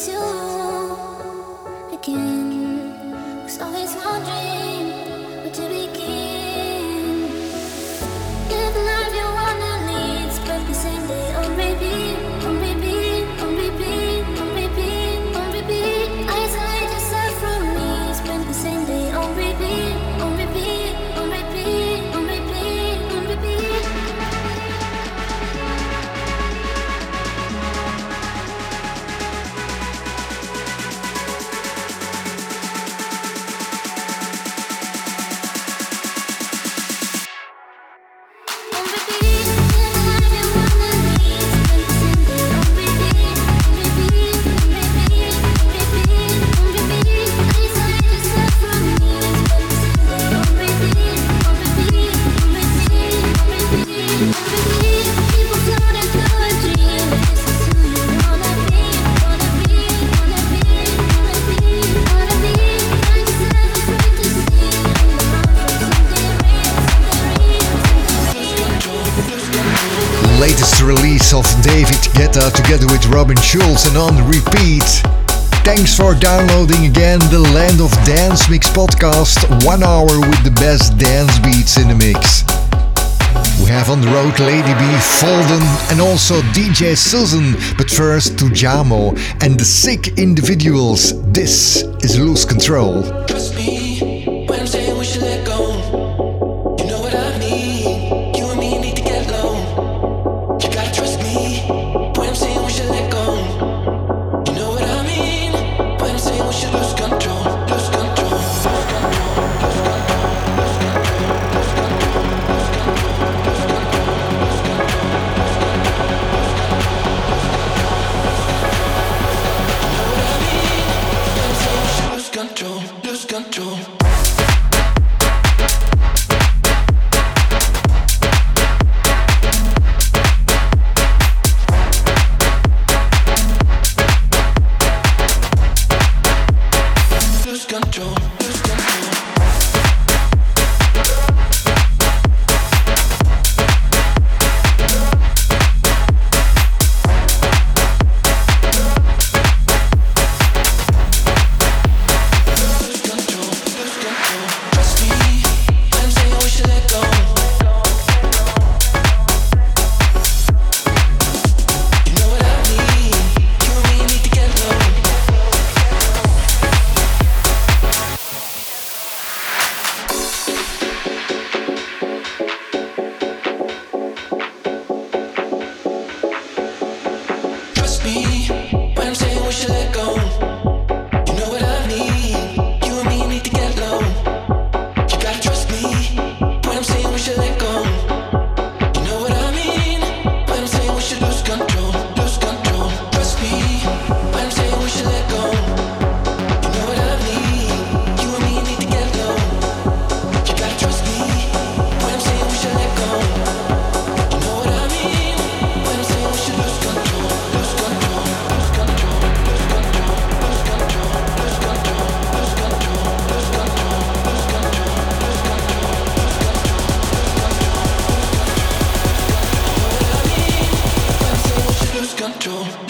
together Schulz and on repeat. Thanks for downloading again the Land of Dance Mix podcast, one hour with the best dance beats in the mix. We have on the road Lady Bee, Falden, and also DJ Susan. But first Tujamo and the Sick Individuals. This is Lose Control. control.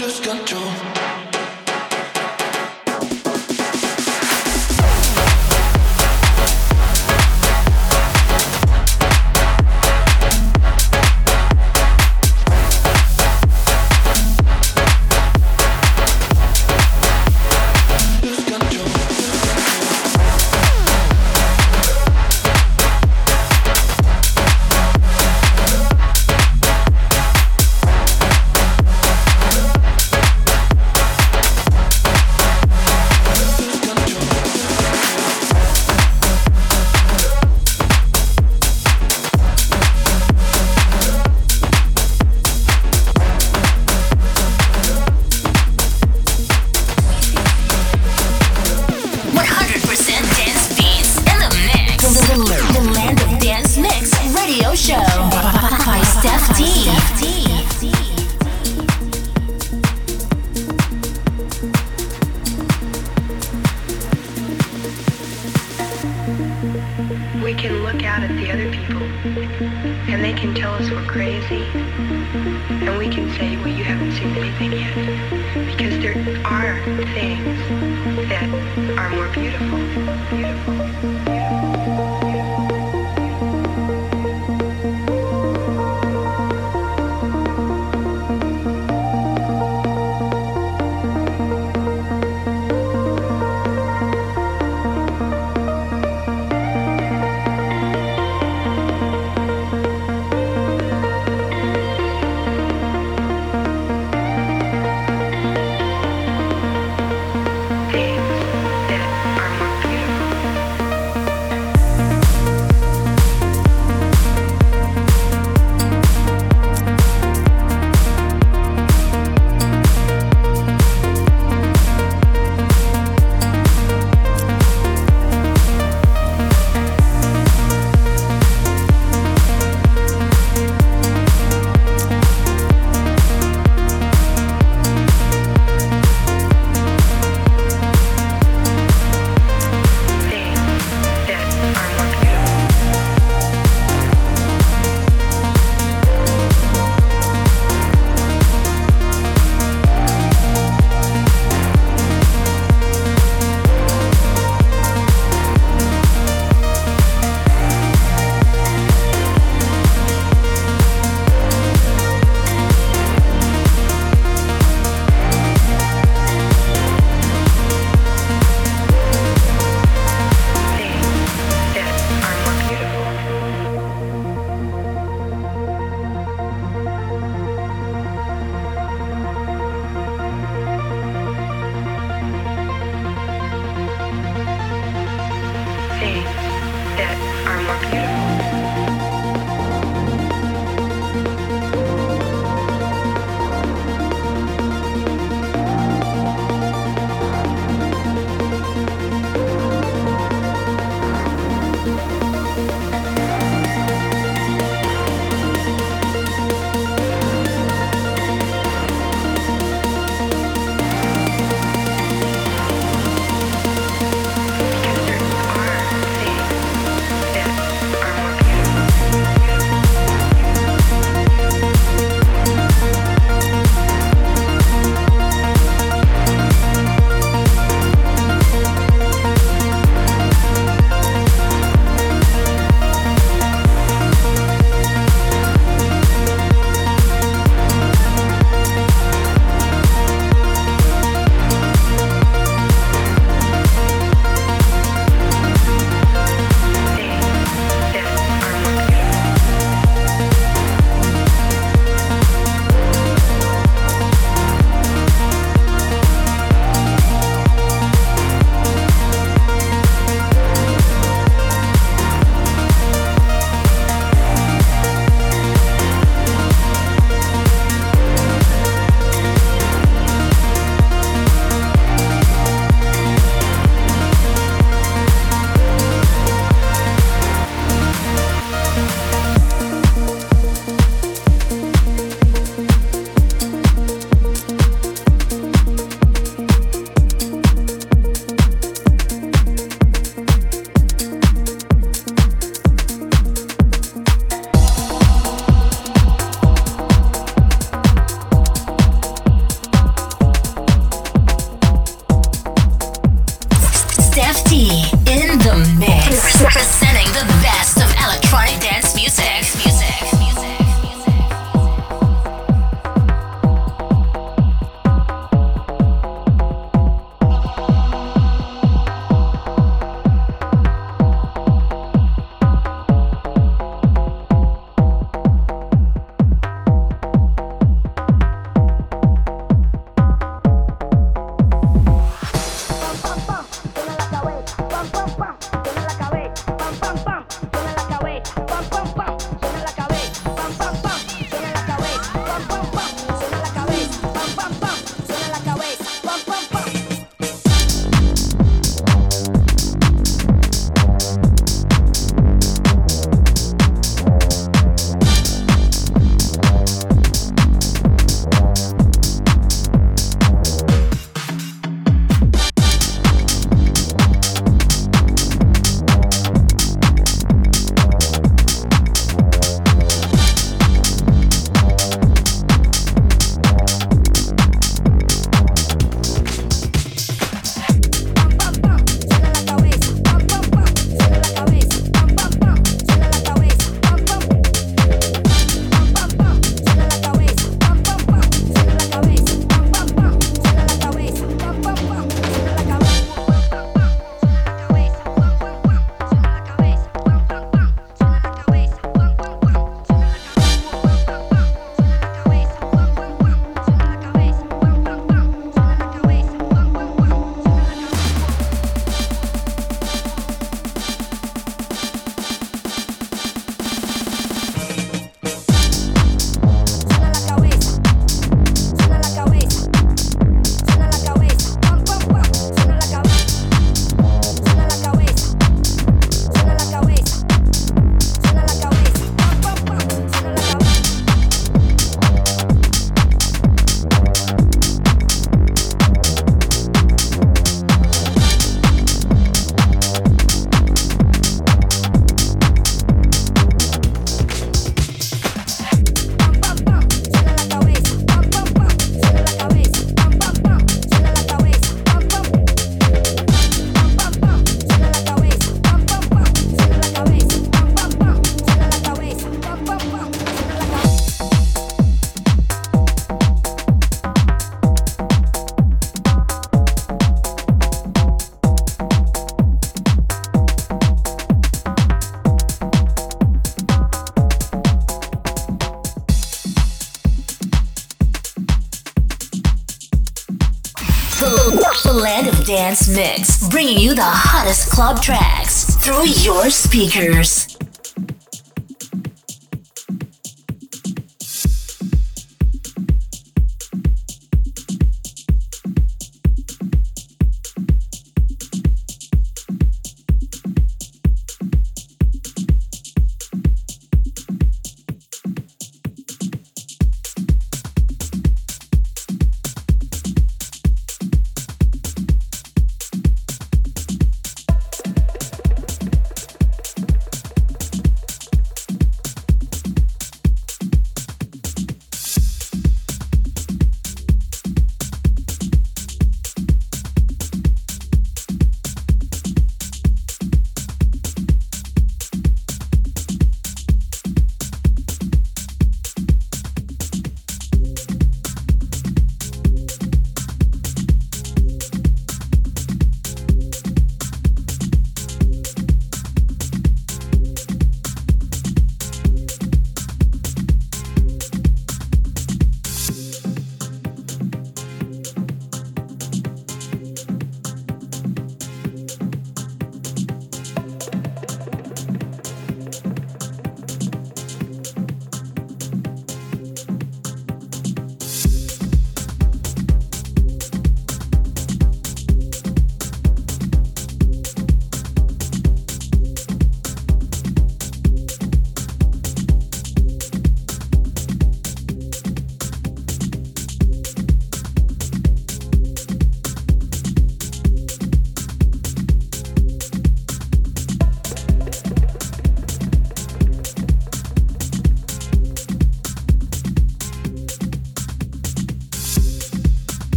Dance Mix, bringing you the hottest club tracks through your speakers.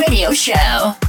Radio show.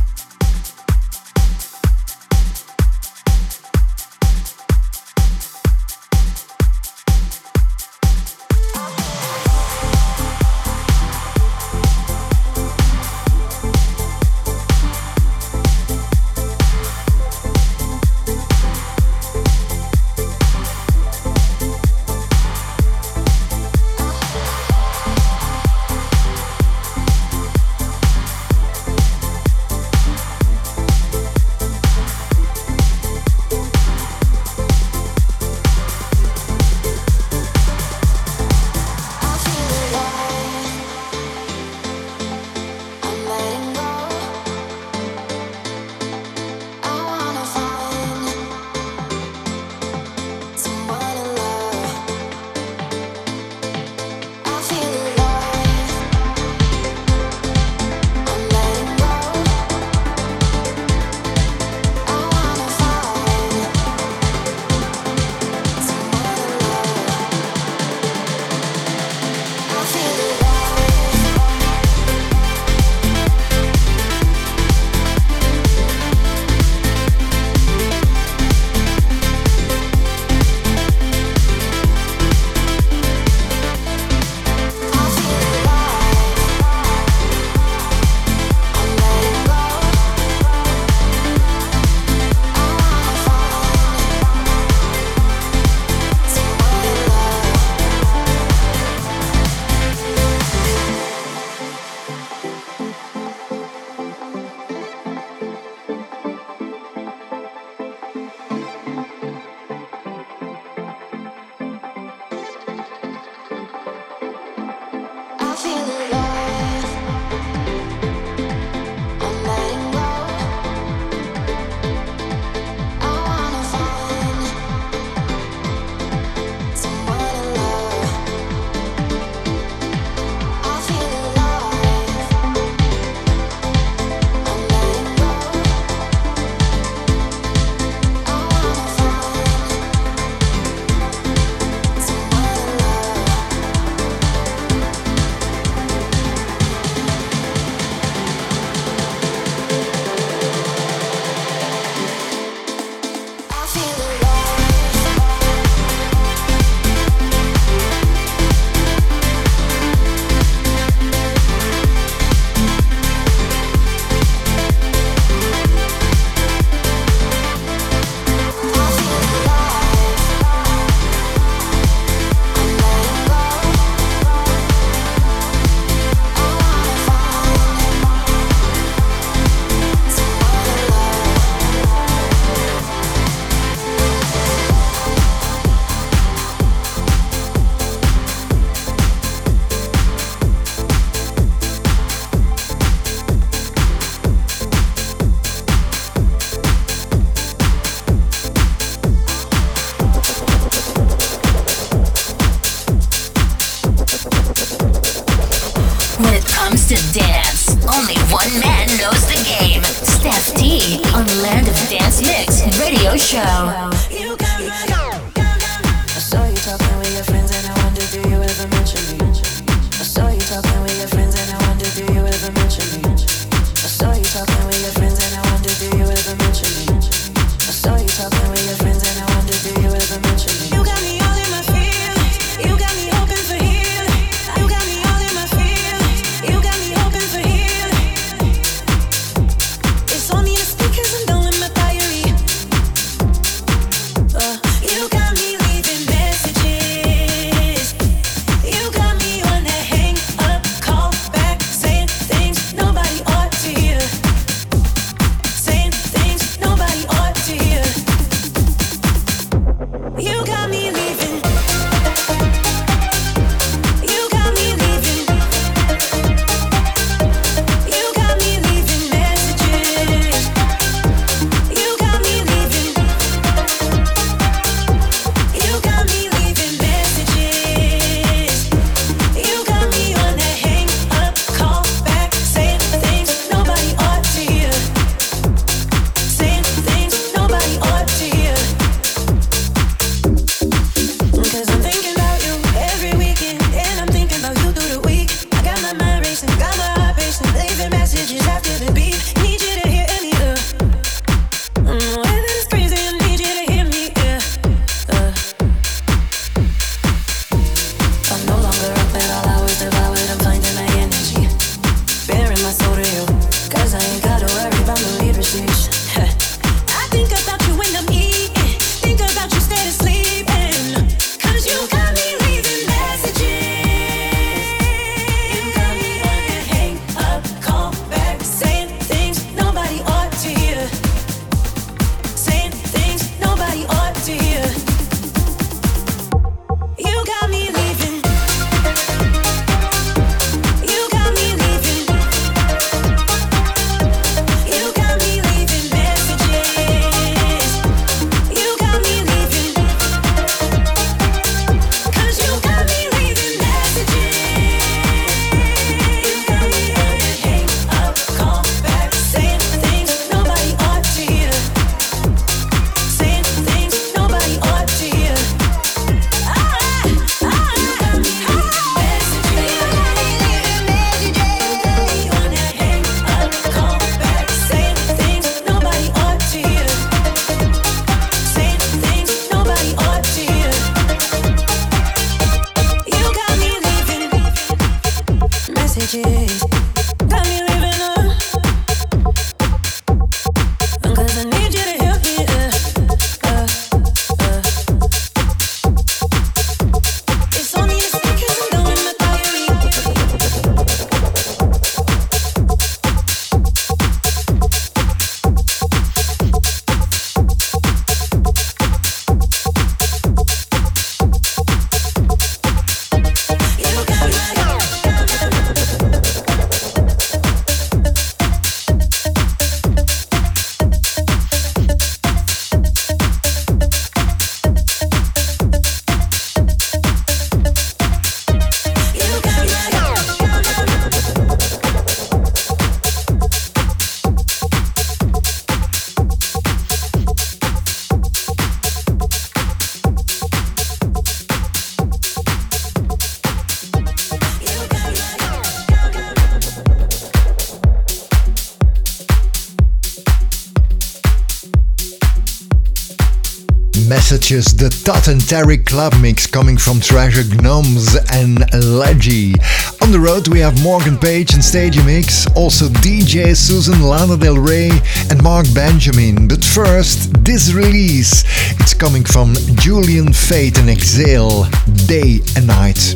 Witches, the Todd and Terry club mix coming from Treasure Gnomes and Lachi. On the road we have Morgan Page and Stadiumx, also DJ Susan Lana Del Rey and Marc Benjamin. But first, this release. It's coming from Julien Fade and Ekzail, Day and Night.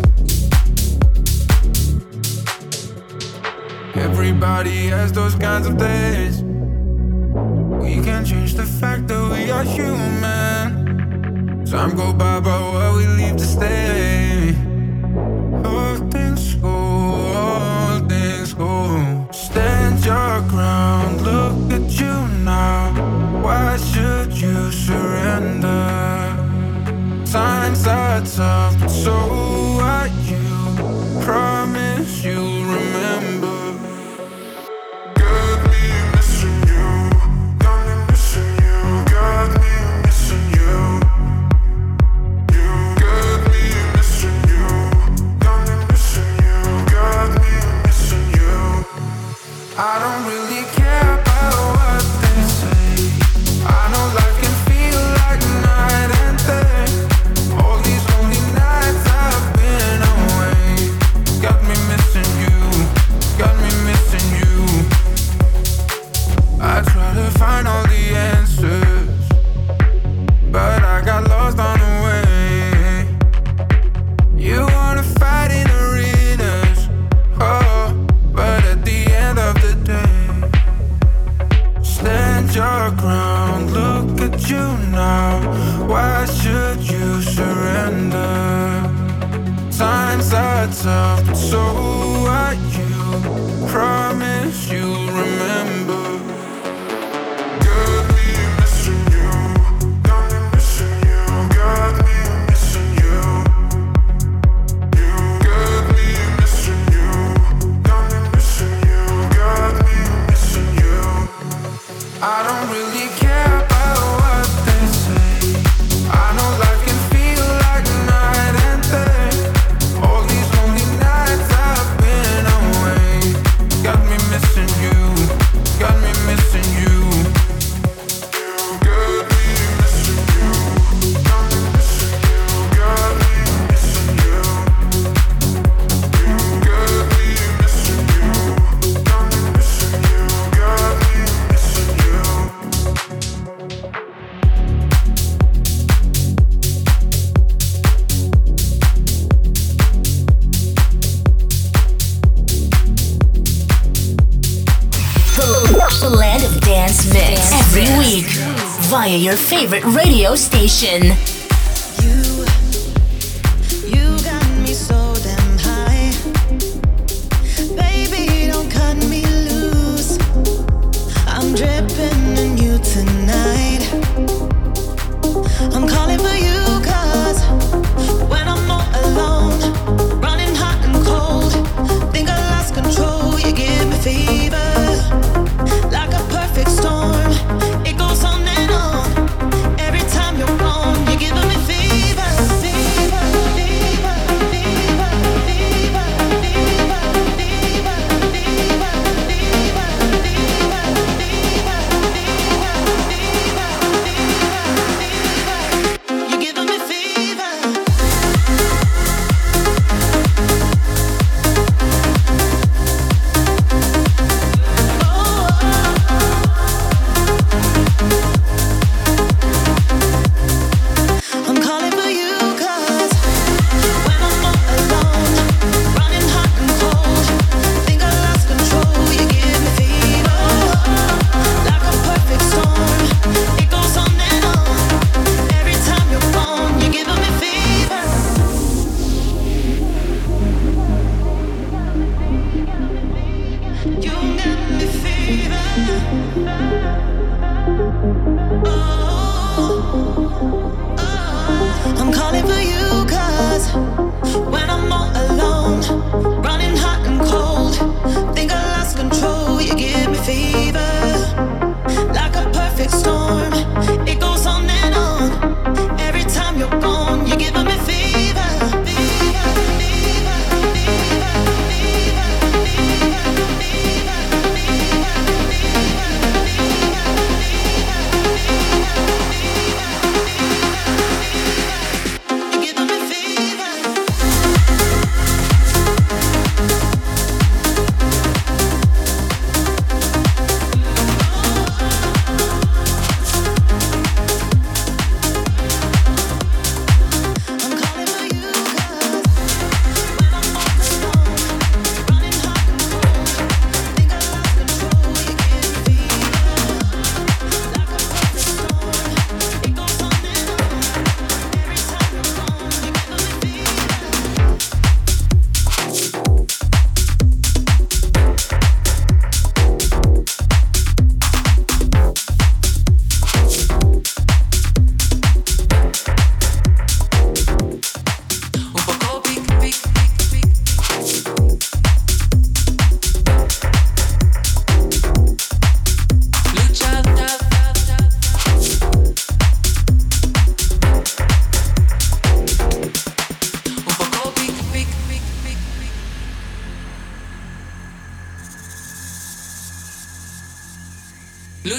Everybody has those kinds of days. We can change the fact that we are human. Time go by, but what we leave to stay. All things go, all things go. Stand your ground, look at you now. Why should you surrender? Times are tough, but so are you. Promise. myself Session.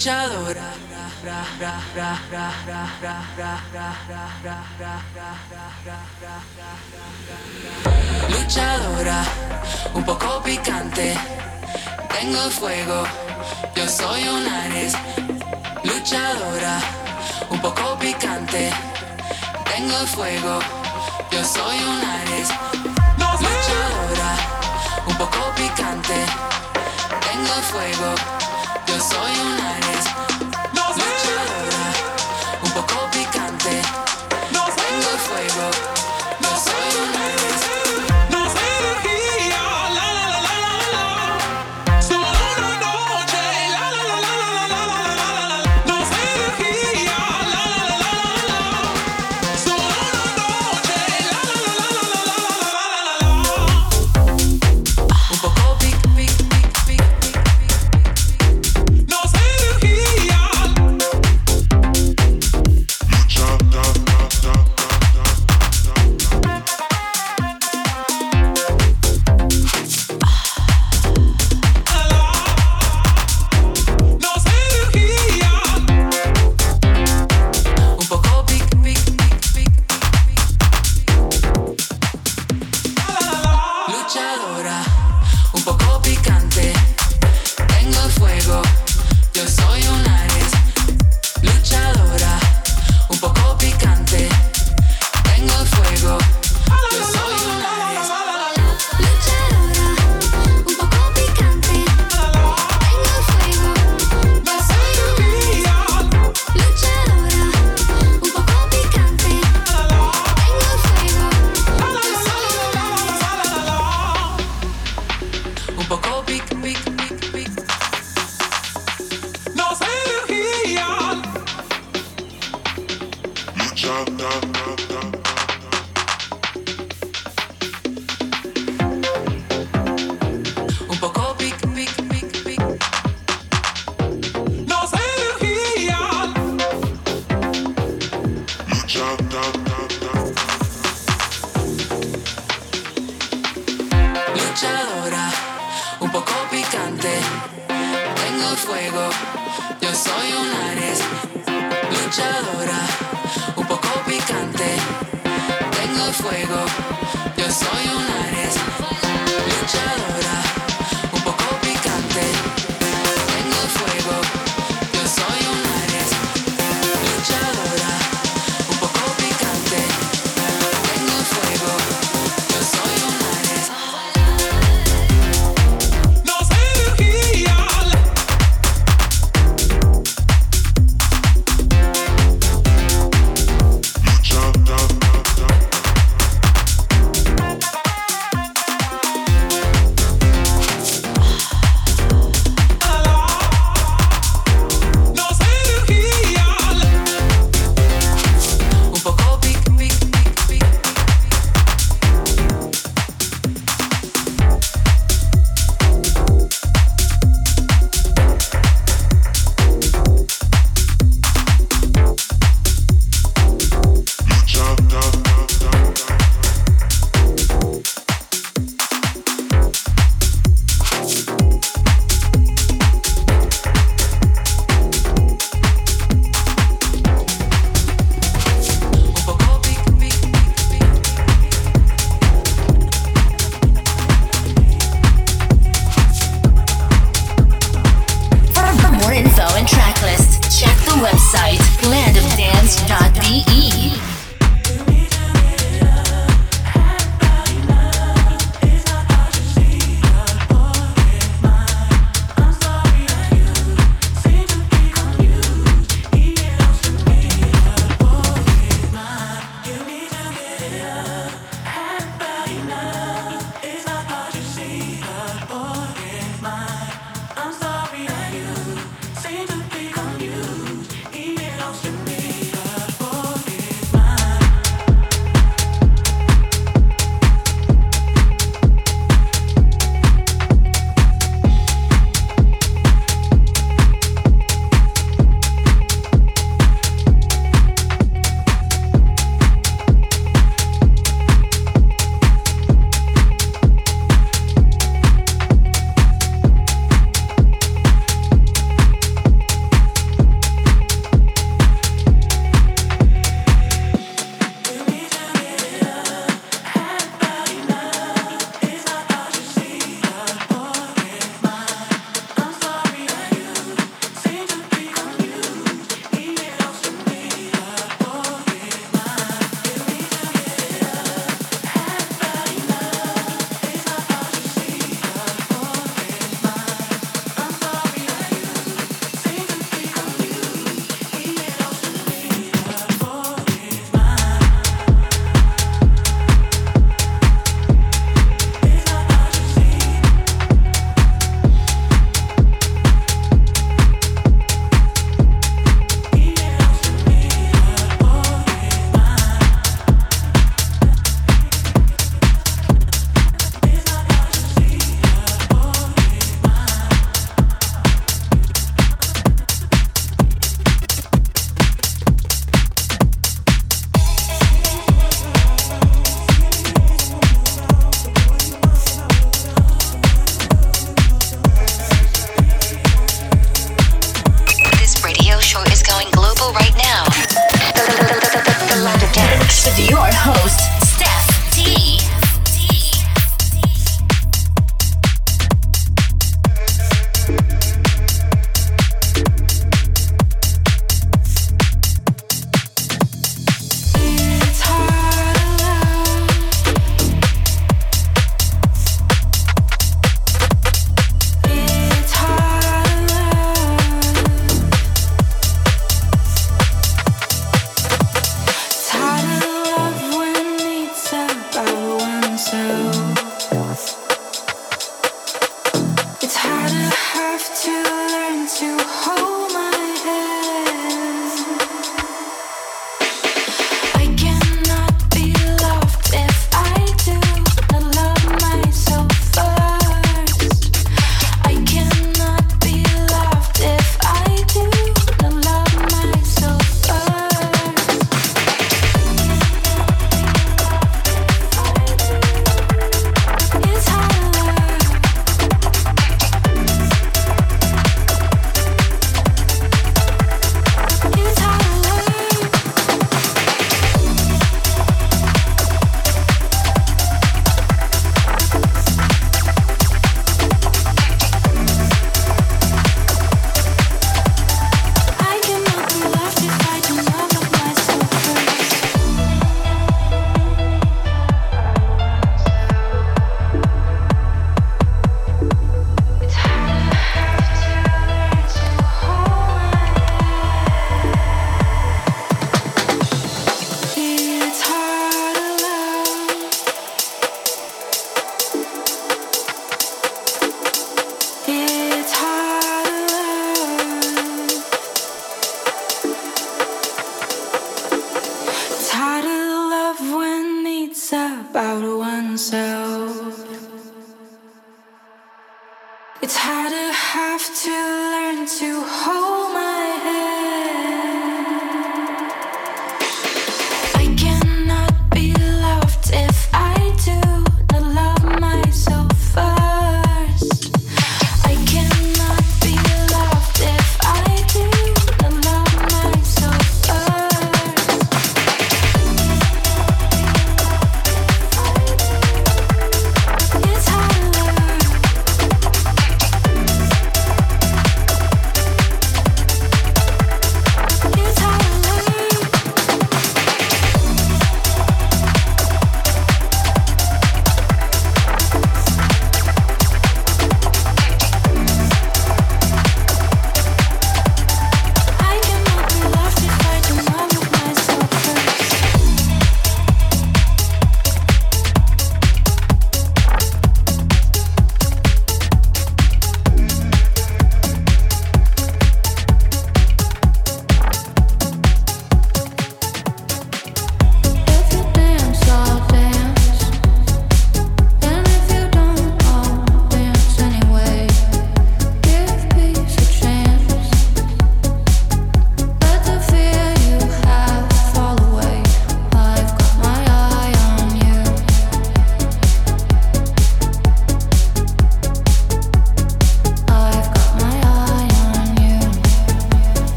luchadora. Luchadora, un poco picante, tengo fuego, yo soy un Ares. Luchadora, un poco picante, tengo fuego, yo soy un Ares. Luchadora, un poco picante, tengo fuego, yo soy un Ares.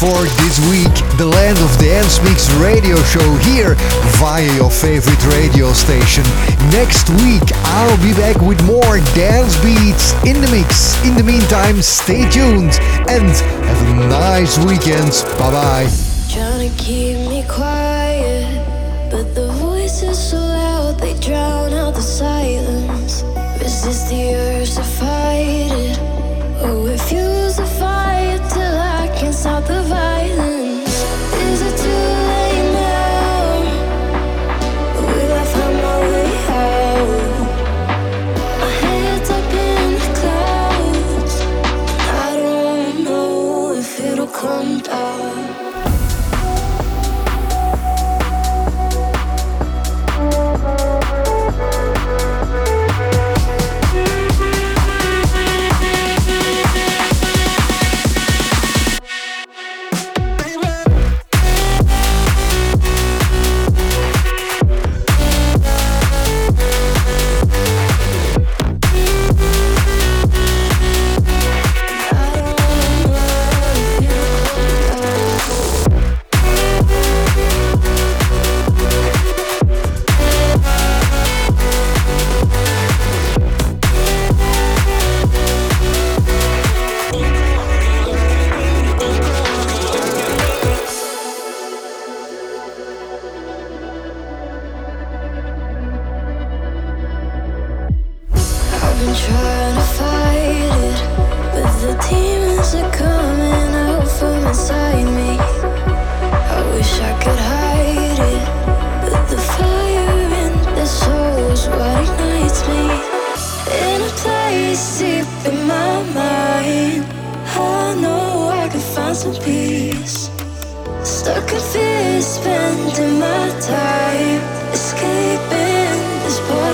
for this week, the land of dance mix radio show here via your favorite radio station. Next week, I'll be back with more dance beats in the mix. In the meantime, stay tuned and have a nice weekend. Bye bye. Trying to keep me quiet, but the so loud they drown out the silence. Resist the urge to fight. out the vibe.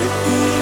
Radio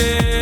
mente.